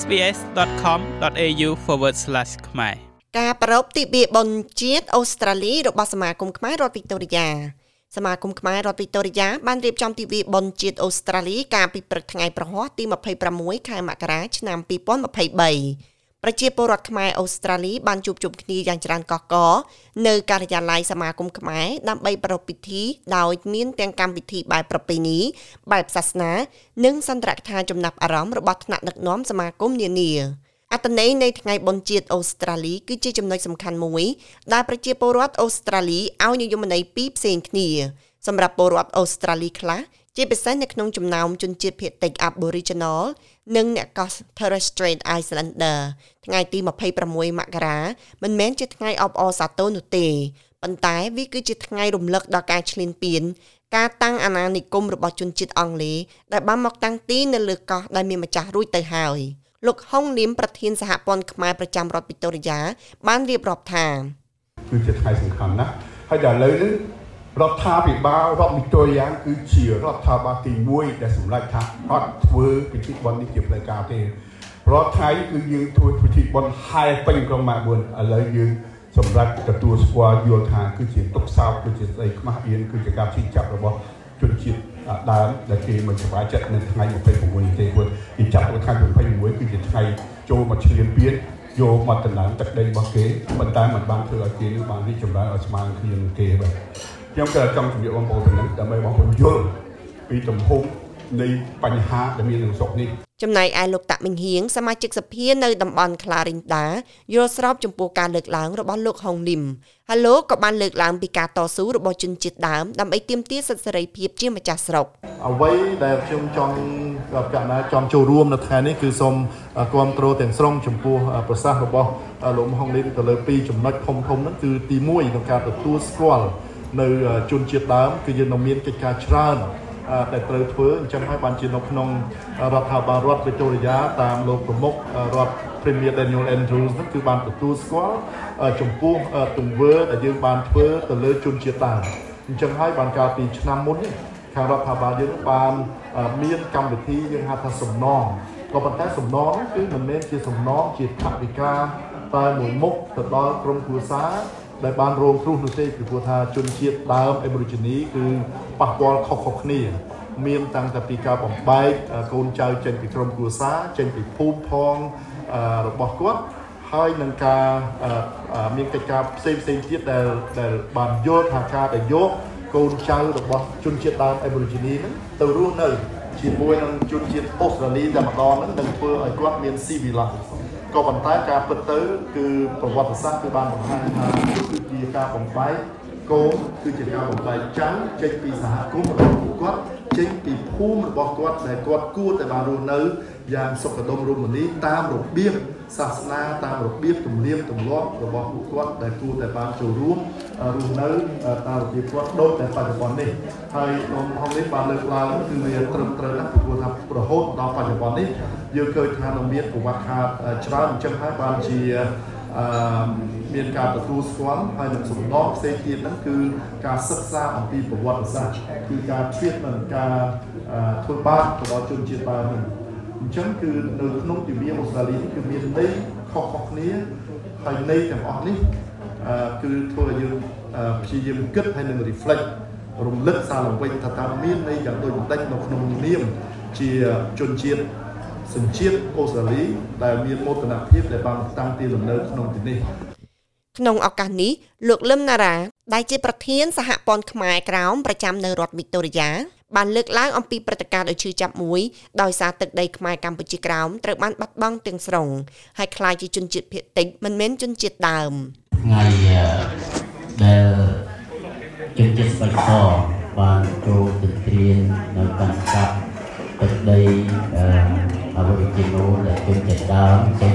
sbs.com.au/ ខ្មែរការប្រារព្ធទិវាបុណ្យជាតិអូស្ត្រាលីរបស់សមាគមខ្មែររដ្ឋវីតូរីយ៉ាសមាគមខ្មែររដ្ឋវីតូរីយ៉ាបានរៀបចំទិវាបុណ្យជាតិអូស្ត្រាលីកាលពីព្រឹកថ្ងៃប្រហ័សទី26ខែមករាឆ្នាំ2023 ប្រជាពលរដ្ឋខ្មែរអូស្ត្រាលីបានជួបជុំគ្នាយ៉ាងច្រើនកកកនៅការិយាល័យសមាគមខ្មែរដើម្បីប្រារព្ធពិធីដោយមានទាំងកម្មវិធីបែបប្រពៃណីបែបសាសនា និងសន្ទរកថាចំណាប់អារម្មណ៍របស់ថ្នាក់ដឹកនាំសមាគមនានាអត្តន័យនៃថ្ងៃបុណ្យជាតិអូស្ត្រាលីគឺជាចំណុចសំខាន់មួយដែលប្រជាពលរដ្ឋអូស្ត្រាលីឲ្យនិយមន័យពីរផ្សេងគ្នាសម្រាប់ពលរដ្ឋអូស្ត្រាលីខ្លះជាពិសេសនៅក្នុងចំណោមជនជាតិភាគតិច Aboriginal និងអ្នកកោះ Torres Strait Islander ថ្ងៃទី26មករាមិនមែនជាថ្ងៃអបអរសាទរនោះទេប៉ុន្តែវាគឺជាថ្ងៃរំលឹកដល់ការឈ្លានពានការតាំងអាណានិគមរបស់ជនជាតិអង់គ្លេសដែលបានមកតាំងទីនៅលើកោះដែលមានម្ចាស់រួចទៅហើយលោកហុងលៀមប្រធានសហព័ន្ធខ្មែរប្រចាំរដ្ឋវីតូរីយ៉ាបានរៀបរាប់ថាគឺជាថ្ងៃសំខាន់ណាស់ហើយដល់ឥឡូវនេះ រដ្ឋាភិបាលរដ្ឋវិទូរីយ៉ាគឺជារដ្ឋាភិបាលទី1ដែលសម្រេចថាអត់ធ្វើពិធីបុណ្យនេះជាផ្លូវការទេរដ្ឋថៃគឺយើងធ្វើពិធីបុណ្យហែពេញក្រុងម៉ាបួនឥឡូវយើងសម្រាប់ទទួលស្គាល់យល់ថាគឺជាទុកសោកគឺជាស្ដីខ្មាស់អៀនគឺជាការជិះចាប់របស់ជនជាតិដើមដែលគេមិនសប្បាយចិត្តនៅថ្ងៃ26ទេព្រោះគេចាប់នៅថ្ងៃ26គឺជាថ្ងៃចូលមកឈ្លានពានយកមកតំណែងទឹកដីរបស់គេប៉ុន្តែมันបានធ្វើឲ្យគេនឹងបានរីកចម្រើនឲ្យស្មើគ្នានឹងគេបាទ ខ្ញុំក៏ចង់ជម្រាបបងប្អូនទាំងនេះដើម្បីបងប្អូនយល់ពីទំហំនៃបញ្ហាដែលមានក្នុងស្រុកនេះចំណែកឯលោកតាក់មិញហៀងសមាជិកសភានៅតំបន់ក្លារិញដាយល់ស្របចំពោះការលើកឡើងរបស់លោកហុងលឹមហើយលោកក៏បានលើកឡើងពីការតស៊ូរបស់ជនជាតិដើមដើម្បីទាមទារសិទ្ធិសេរីភាពជាម្ចាស់ស្រុកអ្វីដែលខ្ញុំចង់កណ្ណាចង់ចូលរួមនៅថ្ងៃនេះគឺសូមគ្រប់គ្រងទាំងស្រុងចំពោះប្រសាសន៍របស់លោកហុងលឹមទៅលើពីរចំណុចធំធំហ្នឹងគឺទី1ក្នុងការទទួលស្គាល់ នៅជនជាតិដើមគឺយើងនៅមានកិច្ចការច្រើនដែលត្រូវធ្វើអញ្ចឹងហើយបានជានៅក្នុងរដ្ឋាភិបាលរដ្ឋវិទូរីយ៉ាតាមលោកប្រមុខរដ្ឋ Premier Daniel Andrews នោះគឺបានទទួលស្គាល់ចំពោះទង្វើដែលយើងបានធ្វើទៅលើជនជាតិដើមអញ្ចឹងហើយបានកាលពីឆ្នាំមុននេះខាងរដ្ឋាភិបាលយើងបានមានកម្មវិធីយើងហៅថាសំណងក៏ប៉ុន្តែសំណងគឺមិនមែនជាសំណងជាថវិកាតែមួយមុខទៅដល់ក្រុមគ្រួសារ ដែលបានរងគ្រោះនោះទេពីព្រោះថាជនជាតិដើម Aborigine គឺប៉ះពាល់ខុសៗគ្នា មានតាំងតែពីការបំបែកកូនចៅចេញពីក្រុមគ្រួសារចេញពីភូមិផងរបស់គាត់ហើយនឹងការមានកិច្ចការផ្សេងផ្សេងទៀតដែលដែលបានយល់ថាការដែលយកកូនចៅរបស់ជនជាតិដើម Aborigine ហ្នឹងទៅរស់នៅជាមួយនឹងជនជាតិអូស្ត្រាលីតែម្ដងហ្នឹងនឹងធ្វើឲ្យគាត់មាន civilized ក៏ប៉ុន្តែការពិតទៅគឺប្រវត្តិសាស្ត្រគឺបានបង្ហាញថាគឺជាការបំបែកកូនគឺជាការបំបែកចាំចេញពីសហគមន៍របស់គាត់ចេញពីភូមិរបស់គាត់ដែលគាត់គួរតែបានរស់នៅយ៉ាងសុខដុមរមនាតាមរបៀប សាសនាតាមរបៀបទំនៀមទម្លាប់របស់ពួកគាត់ដែលគួរតែបានចូលរួមរស់នៅតាមរបៀបគាត់ដូចតែបច្ចុប្បន្ននេះហើយក្នុងហងនេះបានលើកឡើងគឺវាត្រឹមត្រូវណាស់ព្រោះថារហូតដល់បច្ចុប្បន្ននេះយើងឃើញថានៅមានប្រវត្តិខាតច្រើនអញ្ចឹងហើយបានជាអឺមានការទទួលស្គាល់ហើយនឹងសំណងផ្សេងទៀតហ្នឹងគឺការសិក្សាអំពីប្រវត្តិសាស្ត្រគឺការធៀបនឹងការធ្វើបាបរបស់ជនជាតិដើមហ្នឹង អញ្ចឹងគឺនៅក្នុងទិវាអូស្ត្រាលីគឺមានន័យខុសៗគ្នាហើយន័យទាំងអស់នេះគឺធ្វើឲ្យយើងព្យាយាមគិតហើយនឹង reflect រំលឹកសារឡើងវិញថាតើមានន័យយ៉ាងដូចម្ដេចនៅក្នុងនាមជាជនជាតិសញ្ជាតិអូស្ត្រាលីដែលមានមោទនភាពដែលបានតាំងទីលំនៅក្នុងទីនេះក្នុងឱកាសនេះលោកលឹមណារ៉ា ដែលជាប្រធានសហព័ន្ធខ្មែរក្រោមប្រចាំនៅរដ្ឋវីកតូរីយ៉ាបានលើកឡើងអំពីព្រឹត្តិការណ៍ដ៏ឈឺចាប់មួយដោយសារទឹកដីខ្មែរកម្ពុជាក្រោមត្រូវបានបាត់បង់ទាំងស្រុងហើយខ្លាយជាជនជាតិភៀតតិចមិនមែនជនជាតិដើមថ្ងៃដែលជនជាតិស្បៃកបានចូលទៅត្រៀននៅតាមកាប់ទឹកដីអវរជីណូដែលជនជាតិដើមចេញ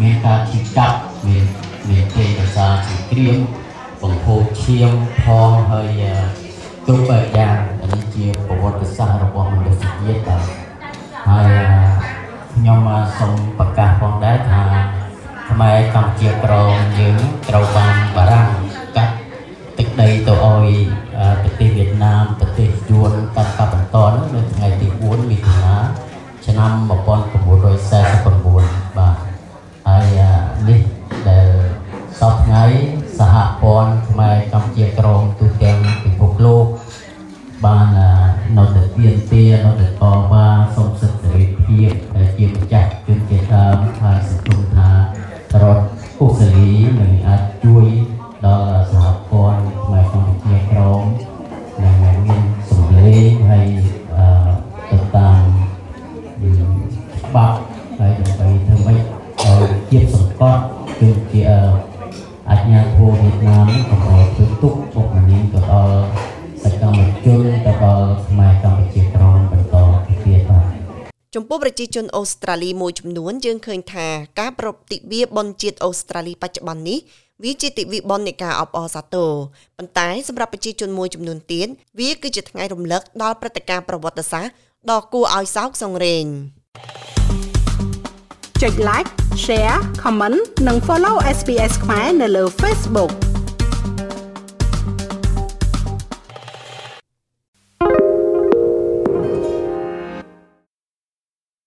មានការជិះកាប់មានមានទេវតាជាគ្រៀងបង្ហូរឈាមផងហើយគ្រប់បែបយ៉ាងនេះជាប្រវត្តិសាស្ត្ររបស់មនុស្សជាតិបាទហើយខ្ញុំសូមប្រកាសជាក្រមយើងត្រូវបានបារាំងកាត់ទឹកដីទៅឲ្យប្រទេសវៀតណាមប្រ ងហើយទៅតាមច្បាប់ហើយដើម្បីធ្វើម៉េចឲ្យជាតិសង្កត់គឺជាអញ្ញាធម៌វៀតណាមកុំឲ្យធ្វើទុកបុកម្នេញទៅដល់សកម្មជនទៅដល់ខ្មែរកម្ពុជាក្រមបន្តទៅទៀតបាទចំពោះប្រជាជនអូស្ត្រាលីមួយចំនួនយើងឃើញថាការប្រតិវាបនជាតិអូស្ត្រាលីបច្ចុប្បន្ននេះ វាជាទិវាបុណ្យនៃការអបអរសាទរប៉ុន្តែសម្រាប់ប្រជាជនមួយចំនួនទៀតវាគឺជាថ្ងៃរំលឹកដល់ព្រឹត្តិការណ៍ប្រវត្តិសាស្ត្រដ៏គួរឲ្យសោកសង្រេងចុច like share comment និង follow SPS ខ្មែរនៅលើ Facebook